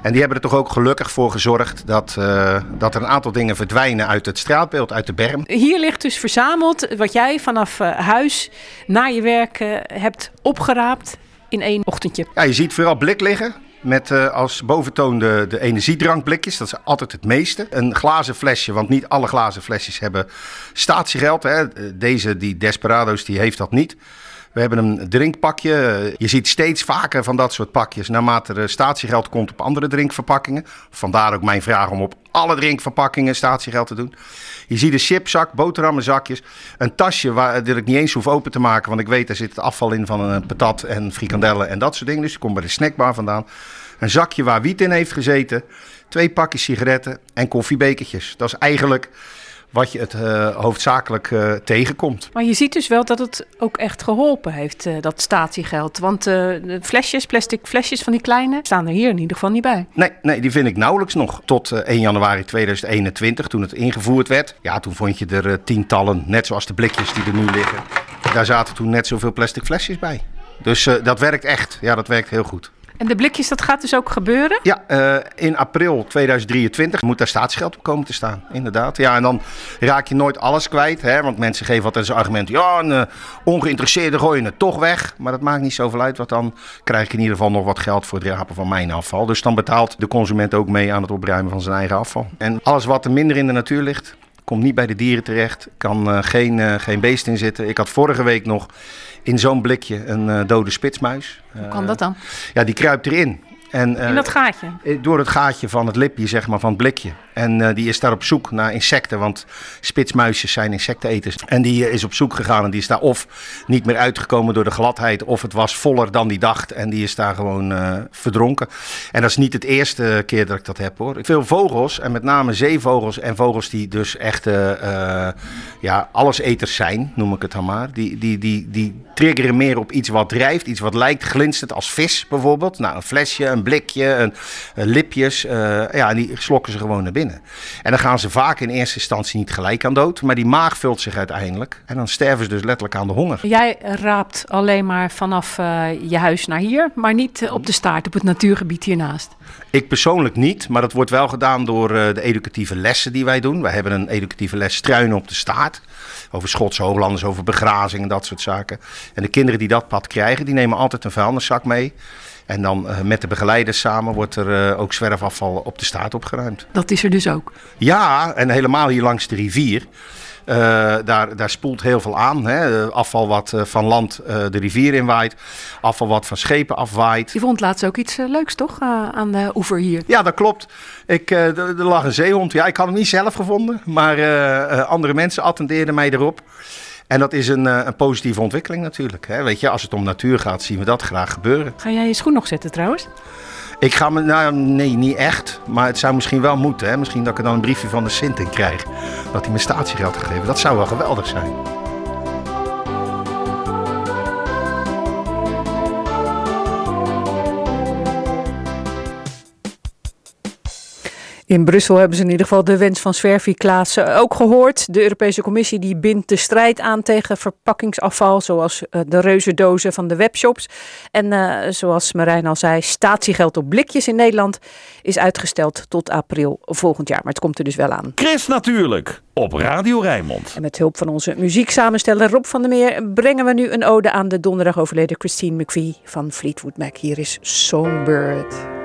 En die hebben er toch ook gelukkig voor gezorgd dat, eh, dat er een aantal dingen verdwijnen uit het straatbeeld, uit de berm. Hier ligt dus verzameld wat jij vanaf eh, huis naar je werk eh, hebt opgeraapt in één ochtendje. Ja, je ziet vooral blik liggen. Met eh, als boventoon de, de energiedrankblikjes. Dat is altijd het meeste. Een glazen flesje, want niet alle glazen flesjes hebben statiegeld. Hè. Deze, die Desperado's, die heeft dat niet. We hebben een drinkpakje. Je ziet steeds vaker van dat soort pakjes naarmate er statiegeld komt op andere drinkverpakkingen. Vandaar ook mijn vraag om op alle drinkverpakkingen statiegeld te doen. Je ziet een chipzak, boterhammenzakjes, een tasje waar dat ik niet eens hoef open te maken, want ik weet daar zit het afval in van een patat en frikandellen en dat soort dingen. Dus ik kom bij de snackbar vandaan. Een zakje waar wiet in heeft gezeten, twee pakjes sigaretten en koffiebekertjes. Dat is eigenlijk wat je het eh, hoofdzakelijk eh, tegenkomt. Maar je ziet dus wel dat het ook echt geholpen heeft, eh, dat statiegeld. Want de flesjes, plastic flesjes van die kleine, staan er hier in ieder geval niet bij. Nee, nee, die vind ik nauwelijks nog. Tot eh, 1 januari 2021, toen het ingevoerd werd. Ja, toen vond je er tientallen, net zoals de blikjes die er nu liggen. Daar zaten toen net zoveel plastic flesjes bij. Dus dat werkt echt. Ja, dat werkt heel goed. En de blikjes, dat gaat dus ook gebeuren? Ja, eh, in april 2023 moet daar staatsgeld op komen te staan. Inderdaad. Ja, en dan raak je nooit alles kwijt. Hè? Want mensen geven altijd als argument... ja, een uh, ongeïnteresseerde gooi je het toch weg. Maar dat maakt niet zoveel uit. Want dan krijg ik in ieder geval nog wat geld voor het rapen van mijn afval. Dus dan betaalt de consument ook mee aan het opruimen van zijn eigen afval. En alles wat er minder in de natuur ligt... komt niet bij de dieren terecht. Kan eh, geen, geen beest in zitten. Ik had vorige week nog in zo'n blikje een eh, dode spitsmuis. Hoe kan dat dan? Ja, die kruipt erin. En, eh, In dat gaatje? eh, Door het gaatje van het lipje, zeg maar, van het blikje. En eh, die is daar op zoek naar insecten, want spitsmuisjes zijn insecteneters. En die eh, is op zoek gegaan en die is daar of niet meer uitgekomen door de gladheid... of het was voller dan die dacht en die is daar gewoon eh, verdronken. En dat is niet het eerste keer dat ik dat heb, hoor. Veel vogels, en met name zeevogels en vogels die dus echt eh, eh, ja, alleseters zijn, noem ik het dan maar... Die, die, die, die triggeren meer op iets wat drijft, iets wat lijkt glinstert als vis bijvoorbeeld. Nou, een flesje, een blikje, een, een lipjes. eh, ja, en die slokken ze gewoon naar binnen. En dan gaan ze vaak in eerste instantie niet gelijk aan dood. Maar die maag vult zich uiteindelijk. En dan sterven ze dus letterlijk aan de honger. Jij raapt alleen maar vanaf eh, je huis naar hier, maar niet eh, op de staart, op het natuurgebied hiernaast. Ik persoonlijk niet, maar dat wordt wel gedaan door de educatieve lessen die wij doen. Wij hebben een educatieve les struinen op de staart. Over Schotse hooglanders, over begrazing en dat soort zaken. En de kinderen die dat pad krijgen, die nemen altijd een vuilniszak mee. En dan eh, met de begeleiders samen wordt er eh, ook zwerfafval op de staart opgeruimd. Dat is er dus ook. Ja, en helemaal hier langs de rivier. Eh, daar, daar spoelt heel veel aan. Hè. Afval wat van land de rivier inwaait. Afval wat van schepen afwaait. Je vond laatst ook iets leuks, toch? aan de oever hier. Ja, dat klopt. Ik, er lag een zeehond. Ja, ik had hem niet zelf gevonden, maar andere mensen attendeerden mij erop. En dat is een, eh, een positieve ontwikkeling natuurlijk. Hè. Weet je, als het om natuur gaat, zien we dat graag gebeuren. Ga jij je schoen nog zetten trouwens? Ik ga me, nou nee, niet echt. Maar het zou misschien wel moeten. Hè. Misschien dat ik er dan een briefje van de Sint in krijg. Dat hij me statiegeld gegeven. Dat zou wel geweldig zijn. In Brussel hebben ze in ieder geval de wens van Svervi Klaassen ook gehoord. De Europese Commissie die bindt de strijd aan tegen verpakkingsafval, zoals eh, de reuzendozen van de webshops. En eh, zoals Marijn al zei, statiegeld op blikjes in Nederland is uitgesteld tot april volgend jaar. Maar het komt er dus wel aan. Chris Natuurlijk op Radio Rijnmond. En met hulp van onze muzieksamensteller Rob van der Meer brengen we nu een ode aan de donderdag overleden Christine McVie van Fleetwood Mac. Hier is Songbird.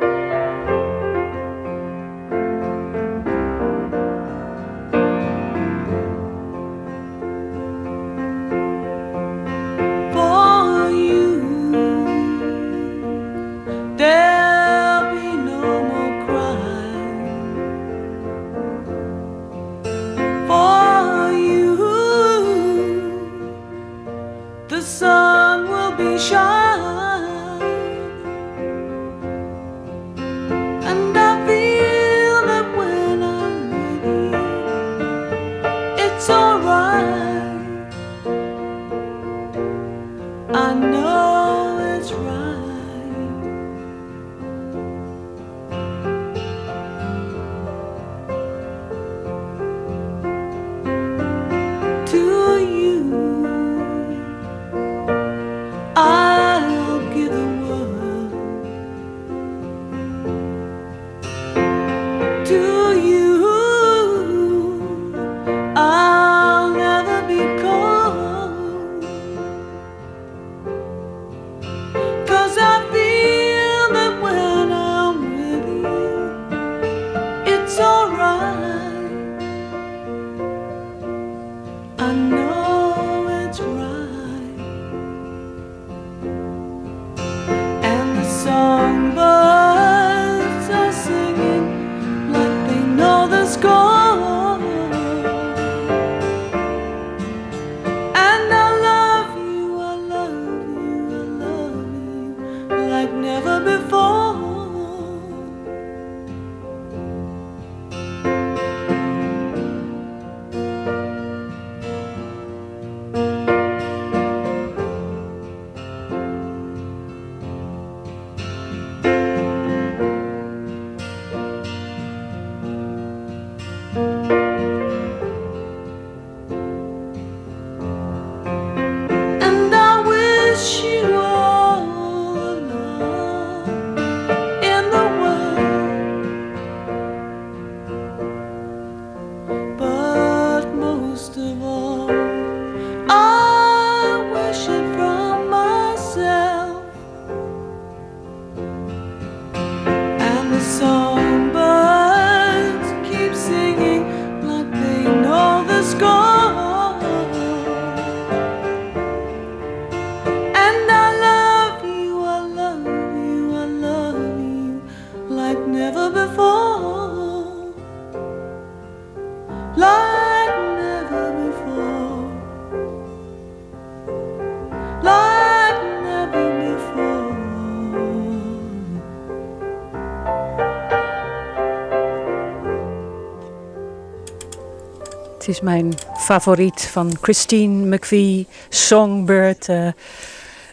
Is mijn favoriet van Christine McVie, Songbird. eh,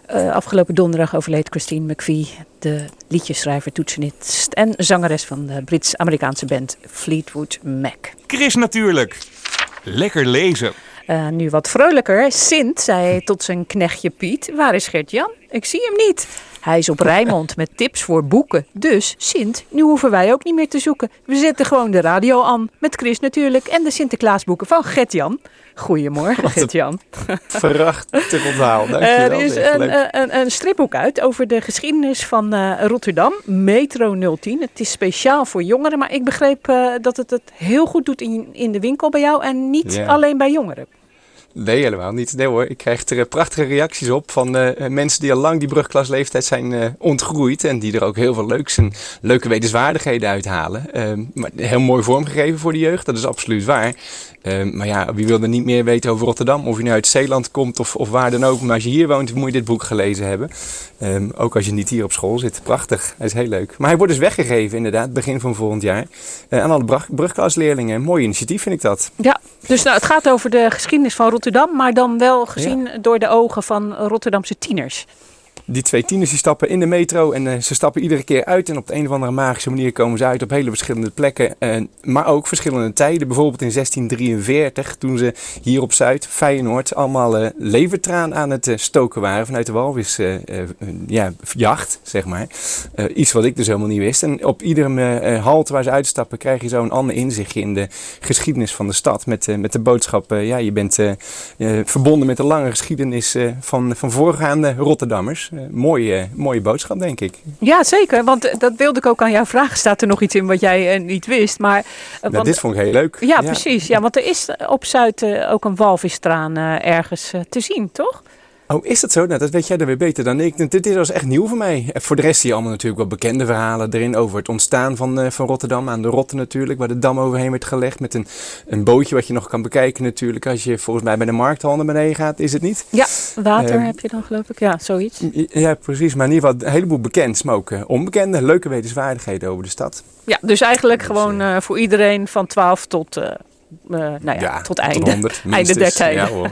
eh, afgelopen donderdag overleed Christine McVie, de liedjeschrijver, toetsenist en zangeres van de Brits-Amerikaanse band Fleetwood Mac. Chris natuurlijk. Lekker lezen. Eh, nu wat vrolijker. Sint zei tot zijn knechtje Piet: Waar is Gert-Jan? Ik zie hem niet. Hij is op Rijnmond met tips voor boeken. Dus, Sint, nu hoeven wij ook niet meer te zoeken. We zetten gewoon de radio aan. Met Chris natuurlijk en de Sinterklaasboeken van Gert-Jan. Goedemorgen, Gert-Jan. Prachtig onthaal, dankjewel. Er is een, Leuk. een, een stripboek uit over de geschiedenis van eh, Rotterdam, Metro 010. Het is speciaal voor jongeren, maar ik begreep eh, dat het het heel goed doet in, in de winkel bij jou en niet alleen bij jongeren. Nee, helemaal niet. Nee hoor, ik krijg er eh, prachtige reacties op van eh, mensen die al lang die brugklasleeftijd zijn eh, ontgroeid. En die er ook heel veel leuks en leuke wetenswaardigheden uithalen. Ehm, maar heel mooi vormgegeven voor de jeugd, dat is absoluut waar. Ehm, maar ja, wie wil er niet meer weten over Rotterdam? Of je nu uit Zeeland komt of, of waar dan ook. Maar als je hier woont, moet je dit boek gelezen hebben. Ehm, ook als je niet hier op school zit. Prachtig, hij is heel leuk. Maar hij wordt dus weggegeven inderdaad, begin van volgend jaar. eh, aan alle brug- brugklasleerlingen. Mooi initiatief vind ik dat. Ja, dus nou, het gaat over de geschiedenis van Rotterdam, maar dan wel gezien door de ogen van Rotterdamse tieners. Die twee tieners die stappen in de metro en eh, ze stappen iedere keer uit. En op de een of andere magische manier komen ze uit op hele verschillende plekken. eh, maar ook verschillende tijden. Bijvoorbeeld in 1643, toen ze hier op Zuid, Feyenoord, allemaal eh levertraan aan het stoken waren vanuit de walvisjacht, ja, jacht, zeg maar. Iets wat ik dus helemaal niet wist. En op iedere halte waar ze uitstappen krijg je zo een ander inzichtje in de geschiedenis van de stad. Met, met de boodschap, ja, je bent verbonden met de lange geschiedenis van, van voorgaande Rotterdammers. Eh, mooie, mooie boodschap, denk ik. Ja, zeker, want eh, dat wilde ik ook aan jou vragen. Staat er nog iets in wat jij eh, niet wist? Maar, Nou, want- dit vond ik heel leuk. Ja, precies. Ja, want er is op Zuid ook een walvistraan ergens te zien, toch? Oh, is dat zo? Nou, dat weet jij dan weer beter dan ik. Dit, was echt nieuw voor mij. Eh, Voor de rest zie je allemaal natuurlijk wel bekende verhalen erin over het ontstaan van, eh, van Rotterdam. Aan de Rotte natuurlijk, waar de dam overheen werd gelegd. Met een, een bootje wat je nog kan bekijken natuurlijk. Als je volgens mij bij de markthal naar beneden gaat, is het niet? Ja, water Ehm, heb je dan geloof ik. Ja, zoiets. Ja, precies. Maar in ieder geval een heleboel bekend, maar ook eh, onbekende, leuke wetenswaardigheden over de stad. Ja, dus eigenlijk gewoon eh, voor iedereen van 12 tot, eh, nou ja, Ja, tot tot einde. 100 einde der tijden. Ja, hoor.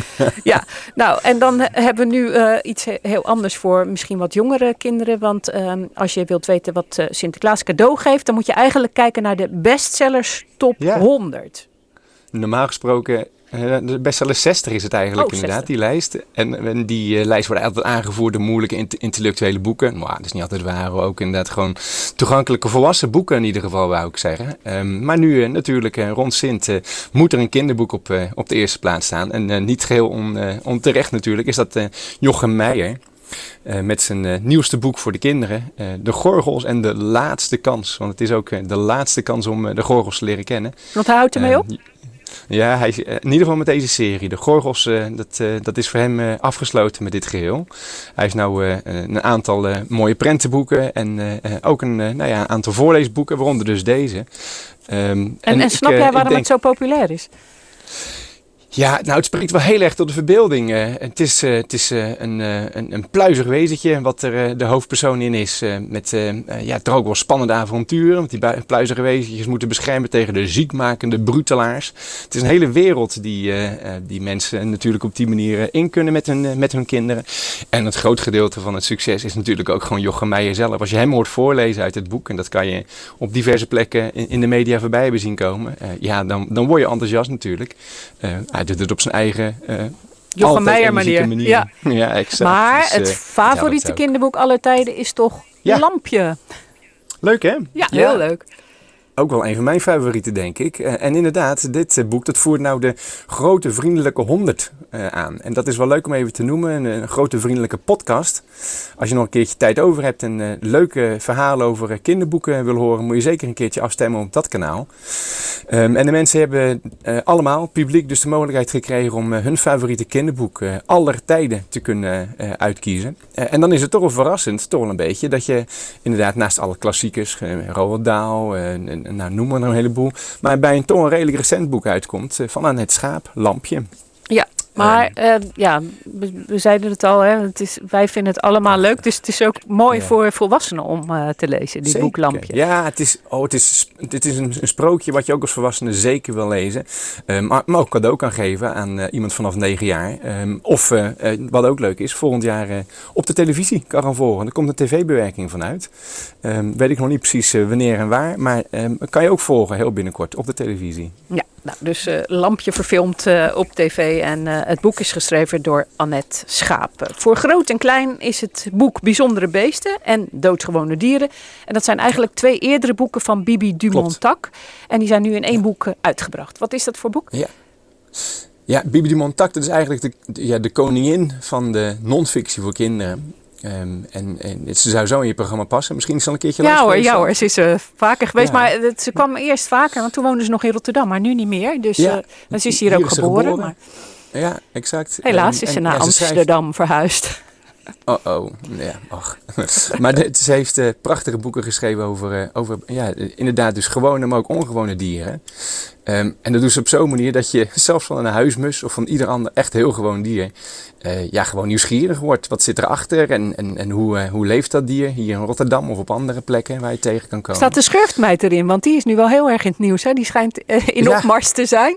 ja, nou en dan hebben we nu eh, iets he- heel anders voor misschien wat jongere kinderen. Want ehm, als je wilt weten wat eh, Sinterklaas cadeau geeft, dan moet je eigenlijk kijken naar de bestsellers top 100. Normaal gesproken, eh, de bestseller 60 is het eigenlijk Oh, inderdaad, die lijst. En, en die eh, lijst wordt altijd aangevoerd door moeilijke int- intellectuele boeken. Maar dat is niet altijd waar, ook inderdaad gewoon toegankelijke volwassen boeken in ieder geval, wou ik zeggen. Ehm, maar nu eh, natuurlijk, eh, rond Sint, eh, moet er een kinderboek op, eh, op de eerste plaats staan. En eh, niet geheel on, eh, onterecht natuurlijk, is dat eh, Jochem Meijer. eh, met zijn eh, nieuwste boek voor de kinderen, eh, De Gorgels en de Laatste Kans. Want het is ook eh, de laatste kans om eh, de Gorgels te leren kennen. Want hij houdt ermee Ehm, op? Ja, hij, is, eh, in ieder geval met deze serie. De Gorgels, eh, dat, eh, dat is voor hem afgesloten met dit geheel. Hij heeft nou een aantal mooie prentenboeken en ook een nou ja, aantal voorleesboeken, waaronder dus deze. Ehm, En, snap jij waarom denk- het zo populair is? Ja, nou, het spreekt wel heel erg tot de verbeelding. Eh, het is, eh, het is eh, een, een, een pluizig wezentje wat er de hoofdpersoon in is. met ja, toch ook wel spannende avonturen. Want die pluizige wezentjes moeten beschermen tegen de ziekmakende brutelaars. Het is een hele wereld die, die mensen natuurlijk op die manier in kunnen met hun, met hun kinderen. En het groot gedeelte van het succes is natuurlijk ook gewoon Jochem Meijer zelf. Als je hem hoort voorlezen uit het boek, en dat kan je op diverse plekken in, in de media voorbij hebben zien komen. ja, dan, dan word je enthousiast natuurlijk. Hij doet het op zijn eigen... eh Jochem altijd Meijer manier. manier. Ja. Ja, exact. Maar Dus, het eh, favoriete ja, kinderboek aller tijden is toch Ja. Lampje. Leuk hè? Ja, heel leuk. Ook wel een van mijn favorieten, denk ik. Eh, en inderdaad, dit eh, boek dat voert nou de grote vriendelijke 100 eh, aan. En dat is wel leuk om even te noemen, een, grote vriendelijke podcast. Als je nog een keertje tijd over hebt en leuke verhalen over kinderboeken wil horen, moet je zeker een keertje afstemmen op dat kanaal. Ehm, en de mensen hebben allemaal, publiek, dus de mogelijkheid gekregen om hun favoriete kinderboek aller tijden te kunnen uitkiezen. En dan is het toch wel verrassend, toch wel een beetje, dat je inderdaad naast alle klassiekers, Roald Dahl, en nou, noem maar een heleboel, maar bij een toch een redelijk recent boek uitkomt eh, van Aan het Schaap, Lampje. Ja. Maar eh, ja, we, we zeiden het al, hè, het is, wij vinden het allemaal leuk. Dus het is ook mooi Ja. voor volwassenen om eh, te lezen, dit Zeker. boek Lampje. Ja, het is, oh, het is, het is een, een sprookje wat je ook als volwassene zeker wil lezen. Eh, maar, maar ook cadeau kan geven aan iemand vanaf 9 jaar. Ehm, of, wat ook leuk is, volgend jaar op de televisie kan gaan volgen. Er komt een tv-bewerking vanuit. Ehm, weet ik nog niet precies wanneer en waar. Maar ehm, kan je ook volgen heel binnenkort op de televisie. Ja, nou, dus eh, Lampje verfilmd eh, op tv en eh, het boek is geschreven door Annette Schaap. Voor groot en klein is het boek Bijzondere Beesten en Doodgewone Dieren. En dat zijn eigenlijk twee eerdere boeken van Bibi Dumontac. En die zijn nu in één boek uitgebracht. Wat is dat voor boek? Ja. Ja, Bibi de Montac, dat is eigenlijk de, de- ja, de koningin van de non-fictie voor kinderen. Ehm, en, en ze zou zo in je programma passen. Misschien is ze al een keertje Ja langs hoor, geweest ja hoor, ze is eh, vaker geweest. Ja. Maar het, ze kwam eerst vaker, want toen woonde ze nog in Rotterdam, maar nu niet meer. Dus Ja, eh, ze is hier, ook geboren. Maar Ja, exact. helaas En- is ze en- naar ja, ze schrijft- Amsterdam verhuisd. Oh, oh, ja, ach. maar de- ze heeft eh, prachtige boeken geschreven over, eh, over ja, eh, inderdaad dus gewone, maar ook ongewone dieren. Ehm, en dat doet ze op zo'n manier dat je zelfs van een huismus of van ieder ander echt heel gewoon dier, ja, gewoon nieuwsgierig wordt. Wat zit erachter en, en, en hoe, hoe leeft dat dier hier in Rotterdam of op andere plekken waar je tegen kan komen. Staat de schurftmeid erin, want die is nu wel heel erg in het nieuws. Hè? Die schijnt in Ja. opmars te zijn.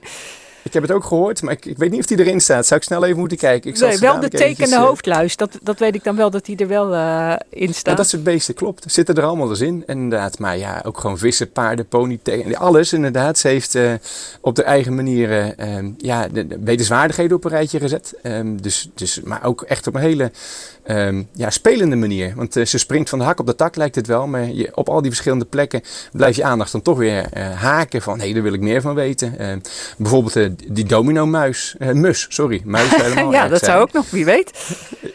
Ik heb het ook gehoord, maar ik, ik weet niet of die erin staat. Zou ik snel even moeten kijken? Ik Nee, wel de tekende eh, hoofdluis. Dat, dat weet ik dan wel, dat die er wel eh, in Ja, staat. dat soort beesten, klopt. Zitten er allemaal eens in, inderdaad. Maar ja, ook gewoon vissen, paarden, pony, alles inderdaad. Ze heeft eh, op de eigen manier eh, ehm, ja, de, de wetenswaardigheden op een rijtje gezet. Ehm, dus, dus, maar ook echt op een hele ehm, ja, spelende manier. Want ze springt van de hak op de tak, lijkt het wel. Maar je, op al die verschillende plekken blijft je aandacht dan toch weer haken. Van, hé, daar wil ik meer van weten. Bijvoorbeeld eh, die domino-muis. eh, mus, sorry. Muis helemaal. ja, dat zijn. zou ook nog, wie weet.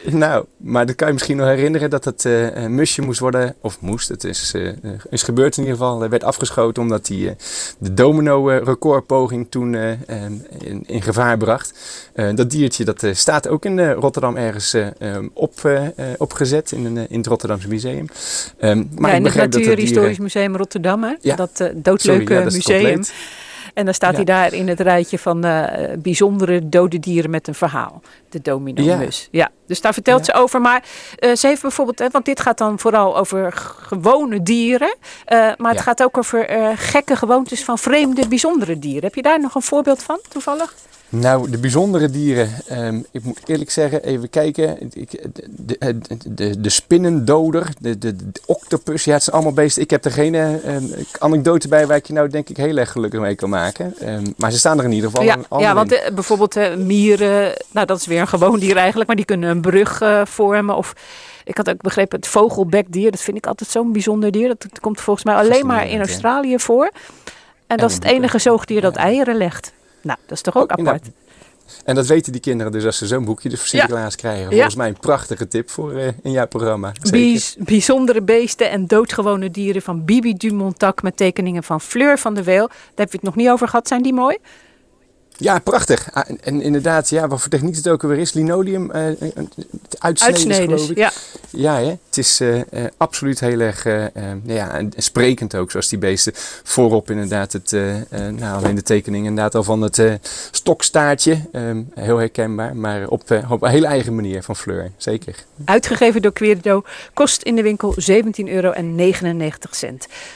Nou, maar dat kan je misschien nog herinneren dat het eh, musje moest worden, of moest, het is, eh, is gebeurd in ieder geval, eh, werd afgeschoten omdat hij eh, de domino-recordpoging toen eh, eh, in, in gevaar bracht. Eh, dat diertje dat eh, staat ook in eh, Rotterdam ergens eh, eh, op, eh, eh, opgezet in, een, eh, in het Rotterdamse Museum. Ehm, maar ja, ik in het dat de Natuurhistorisch. Museum Rotterdam, hè? Ja. dat eh, doodleuke Sorry, ja, dat is museum. compleet. En dan staat Ja. hij daar in het rijtje van eh, bijzondere dode dieren met een verhaal. De domino-mus. Ja. dus daar vertelt ze over. Maar eh, ze heeft bijvoorbeeld, hè, want dit gaat dan vooral over gewone dieren. eh, maar het gaat ook over gekke gewoontes van vreemde, bijzondere dieren. Heb je daar nog een voorbeeld van, toevallig? Nou, de bijzondere dieren. ehm, ik moet eerlijk zeggen, even kijken. Ik, de, de, de, de spinnendoder, de, de, de octopus. Ja, het zijn allemaal beesten. Ik heb er geen eh, ehm, anekdote bij waar ik je nou denk ik heel erg gelukkig mee kan maken. Ehm, maar ze staan er in ieder geval ja, ja, want eh, bijvoorbeeld eh, mieren, nou dat is weer een gewoon dier eigenlijk, maar die kunnen een brug eh, vormen. Of ik had ook begrepen, het vogelbekdier, dat vind ik altijd zo'n bijzonder dier. Dat, komt volgens mij alleen maar in. Australië voor. En dat is het enige zoogdier dat eieren legt. Nou, dat is toch ook inderdaad. apart. En dat weten die kinderen dus als ze zo'n boekje dus voor Sinterklaas krijgen. Ja. Volgens mij een prachtige tip voor eh, in jouw programma. Bijz- bijzondere beesten en doodgewone dieren van Bibi Dumontac met tekeningen van Fleur van de Weel. Daar heb je het nog niet over gehad. Zijn die mooi? Ja, prachtig. Ah, en, en inderdaad, ja, wat voor techniek het ook weer is. Linoleum, eh, uitsneden, geloof ik. ja. Ja, hè? het is eh, eh, absoluut heel erg eh, ja, en sprekend ook, zoals die beesten. Voorop inderdaad, het, nou, alleen de tekening inderdaad al van het stokstaartje. Ehm, heel herkenbaar, maar op, op een hele eigen manier van Fleur, zeker. Uitgegeven door Querido. Kost in de winkel 17,99 euro.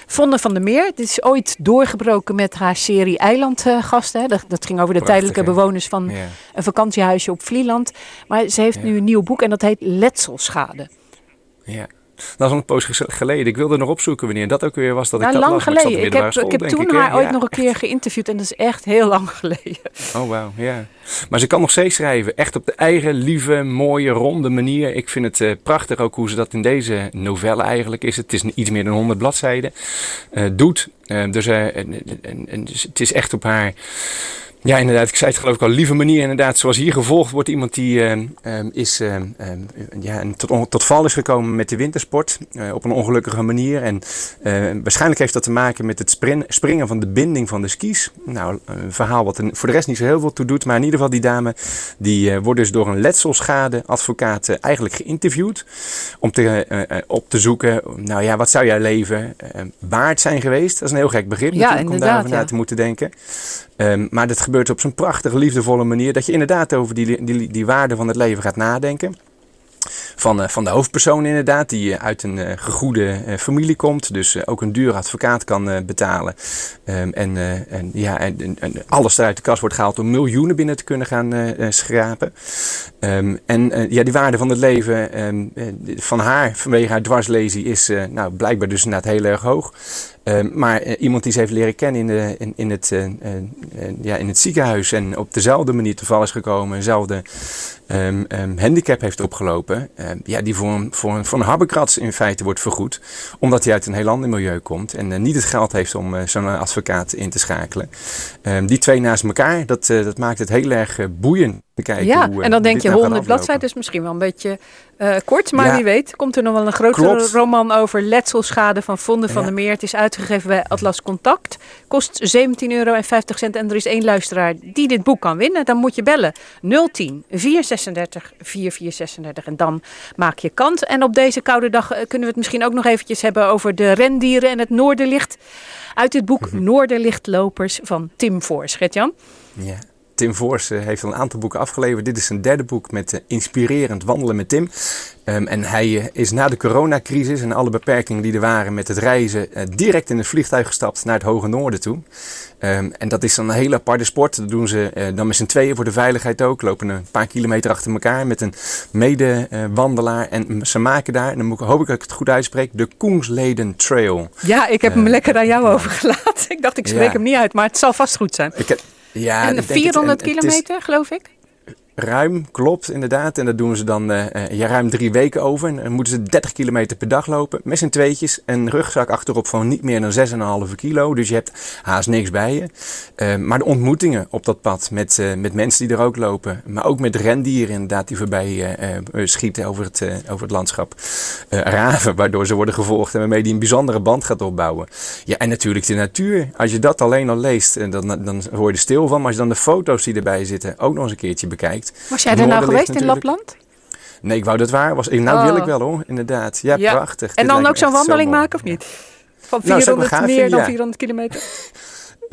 Vonne van der Meer. Dit is ooit doorgebroken met haar serie Eilandgasten. hè. dat, dat ging over de Prachtig, tijdelijke hè? bewoners van Ja. een vakantiehuisje op Vlieland. Maar ze heeft nu een nieuw boek en dat heet Letselschade. Ja. Dat is al een poos geleden. Ik wilde nog opzoeken wanneer dat ook weer was dat Nou, ik dat lang las. ik geleden. Ik heb, ik heb toen haar ooit nog een keer geïnterviewd en dat is echt heel lang geleden. Oh, wauw, ja. Maar ze kan nog steeds schrijven. Echt op de eigen, lieve, mooie, ronde manier. Ik vind het eh, prachtig ook hoe ze dat in deze novelle eigenlijk is. Het is iets meer dan 100 bladzijden. eh, doet. Eh, dus, eh, en, en, en, dus het is echt op haar... Ja, inderdaad. Ik zei het geloof ik al. Lieve manier inderdaad. Zoals hier gevolgd wordt. Iemand die eh, eh, is, eh, ja, en tot, tot val is gekomen met de wintersport. eh, op een ongelukkige manier. En waarschijnlijk heeft dat te maken met het sprin- springen van de binding van de skis. Nou, een verhaal wat er voor de rest niet zo heel veel toe doet. Maar in ieder geval die dame, die eh, wordt dus door een letselschadeadvocaat eh, eigenlijk geïnterviewd. Om te, op te zoeken, nou ja, wat zou jouw leven waard zijn geweest? Dat is een heel gek begrip Ja, natuurlijk om daarover na ja. te moeten denken. Ehm, maar dat gebeurt op zo'n prachtige, liefdevolle manier dat je inderdaad over die, die, die waarde van het leven gaat nadenken. Van, eh, van de hoofdpersoon inderdaad, die eh, uit een uh, gegoede familie komt. Dus ook een duur advocaat kan betalen. Um, en, en, ja, en, alles eruit de kast wordt gehaald om miljoenen binnen te kunnen gaan schrapen. Um, en ja, die waarde van het leven van haar vanwege haar dwarslesie is nou, blijkbaar dus inderdaad heel erg hoog. Uh, maar uh, iemand die ze heeft leren kennen in, de, in, in, het, uh, ja, in het ziekenhuis en op dezelfde manier te val is gekomen, dezelfde um, um, handicap heeft opgelopen, ja, die voor een, voor, een, voor een in feite wordt vergoed, omdat hij uit een heel ander milieu komt en niet het geld heeft om zo'n advocaat in te schakelen. Die twee naast elkaar, dat, dat maakt het heel erg boeiend Ja, hoe, en dan denk je nou 100 bladzijden is misschien wel een beetje uh, kort, maar ja. wie weet komt er nog wel een grotere Klopt. roman over letselschade van Vonden van de Meer. Het is uitgegeven bij Atlas Contact, kost 17,50 euro en er is één luisteraar die dit boek kan winnen. Dan moet je bellen 010 436 4436 en dan maak je kans. En op deze koude dag eh, kunnen we het misschien ook nog eventjes hebben over de rendieren en het Noorderlicht. Uit het boek Noorderlichtlopers van Tim Voors. Gert-Jan? Ja. Tim Voors eh, heeft al een aantal boeken afgeleverd. Dit is zijn derde boek met eh, Inspirerend Wandelen met Tim. Um, en hij uh, is na de coronacrisis en alle beperkingen die er waren met het reizen... Uh, direct in het vliegtuig gestapt naar het Hoge Noorden toe. Um, en dat is dan een hele aparte sport. Dat doen ze uh, dan met z'n tweeën voor de veiligheid ook. Lopen een paar kilometer achter elkaar met een medewandelaar. en ze maken daar, en dan hoop ik dat ik het goed uitspreek... de Koensleden Trail. Ja, ik heb hem lekker aan jou overgelaten. Ik dacht, ik spreek Ja. hem niet uit, maar het zal vast goed zijn. Ik heb, ja, en ik denk het. 400 En het is- kilometer, geloof ik? Ruim, klopt inderdaad. En dat doen ze dan eh, ja, ruim drie weken over. En dan moeten ze 30 kilometer per dag lopen. Met z'n tweetjes. Een rugzak achterop van niet meer dan 6,5 kilo. Dus je hebt haast niks bij je. Eh, maar de ontmoetingen op dat pad met, met mensen die er ook lopen. Maar ook met rendieren inderdaad die voorbij schieten over het, over het landschap. Raven, waardoor ze worden gevolgd. En waarmee die een bijzondere band gaat opbouwen. Ja, en natuurlijk de natuur. Als je dat alleen al leest, dan, dan word je er stil van. Maar als je dan de foto's die erbij zitten ook nog eens een keertje bekijkt. Was jij er nou geweest in. Lapland? Nee, ik wou dat waar was. Nou Oh. wil ik wel hoor, inderdaad. Ja, Ja. prachtig. En Dit dan ook zo'n zo wandeling maken of niet? Van Nou, zou ik 400 wel gaaf meer dan ja. 400 kilometer?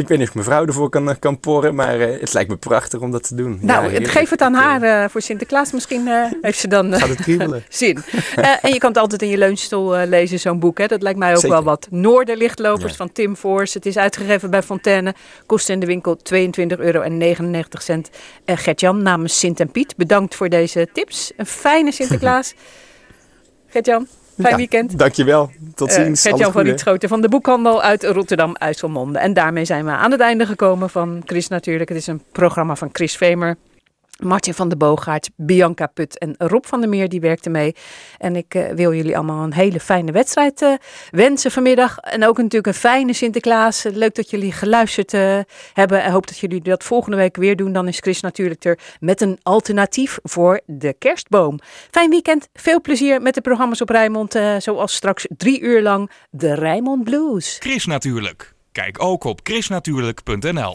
Ik weet niet of mevrouw ervoor kan, kan porren, maar eh, het lijkt me prachtig om dat te doen. Nou, Ja, geef het aan haar eh, voor Sinterklaas. Misschien eh, heeft ze dan eh, Gaat het kriebelen. zin. Eh, en je kan het altijd in je leunstoel eh, lezen, zo'n boek. Hè? Dat lijkt mij ook Zeker. wel wat. Noorderlichtlopers Ja. van Tim Voors. Het is uitgegeven bij Fontaine. Kost in de winkel 22,99 euro. En Gert-Jan namens Sint en Piet, bedankt voor deze tips. Een fijne Sinterklaas. Gert-Jan, fijn Ja, weekend. Dankjewel. Tot Eh, ziens. Gert-Jan van. Rietschoten van de boekhandel uit Rotterdam-IJsselmonde. En daarmee zijn we aan het einde gekomen van Chris natuurlijk. Het is een programma van Chris Vemer. Martin van de Boogaard, Bianca Put en Rob van der Meer, die werkten mee. En ik eh, wil jullie allemaal een hele fijne wedstrijd eh, wensen vanmiddag. En ook natuurlijk een fijne Sinterklaas. Leuk dat jullie geluisterd eh, hebben. En hoop dat jullie dat volgende week weer doen. Dan is Chris natuurlijk er met een alternatief voor de kerstboom. Fijn weekend, veel plezier met de programma's op Rijnmond. zoals straks drie uur lang de Rijnmond Blues. Chris natuurlijk. Kijk ook op chrisnatuurlijk.nl.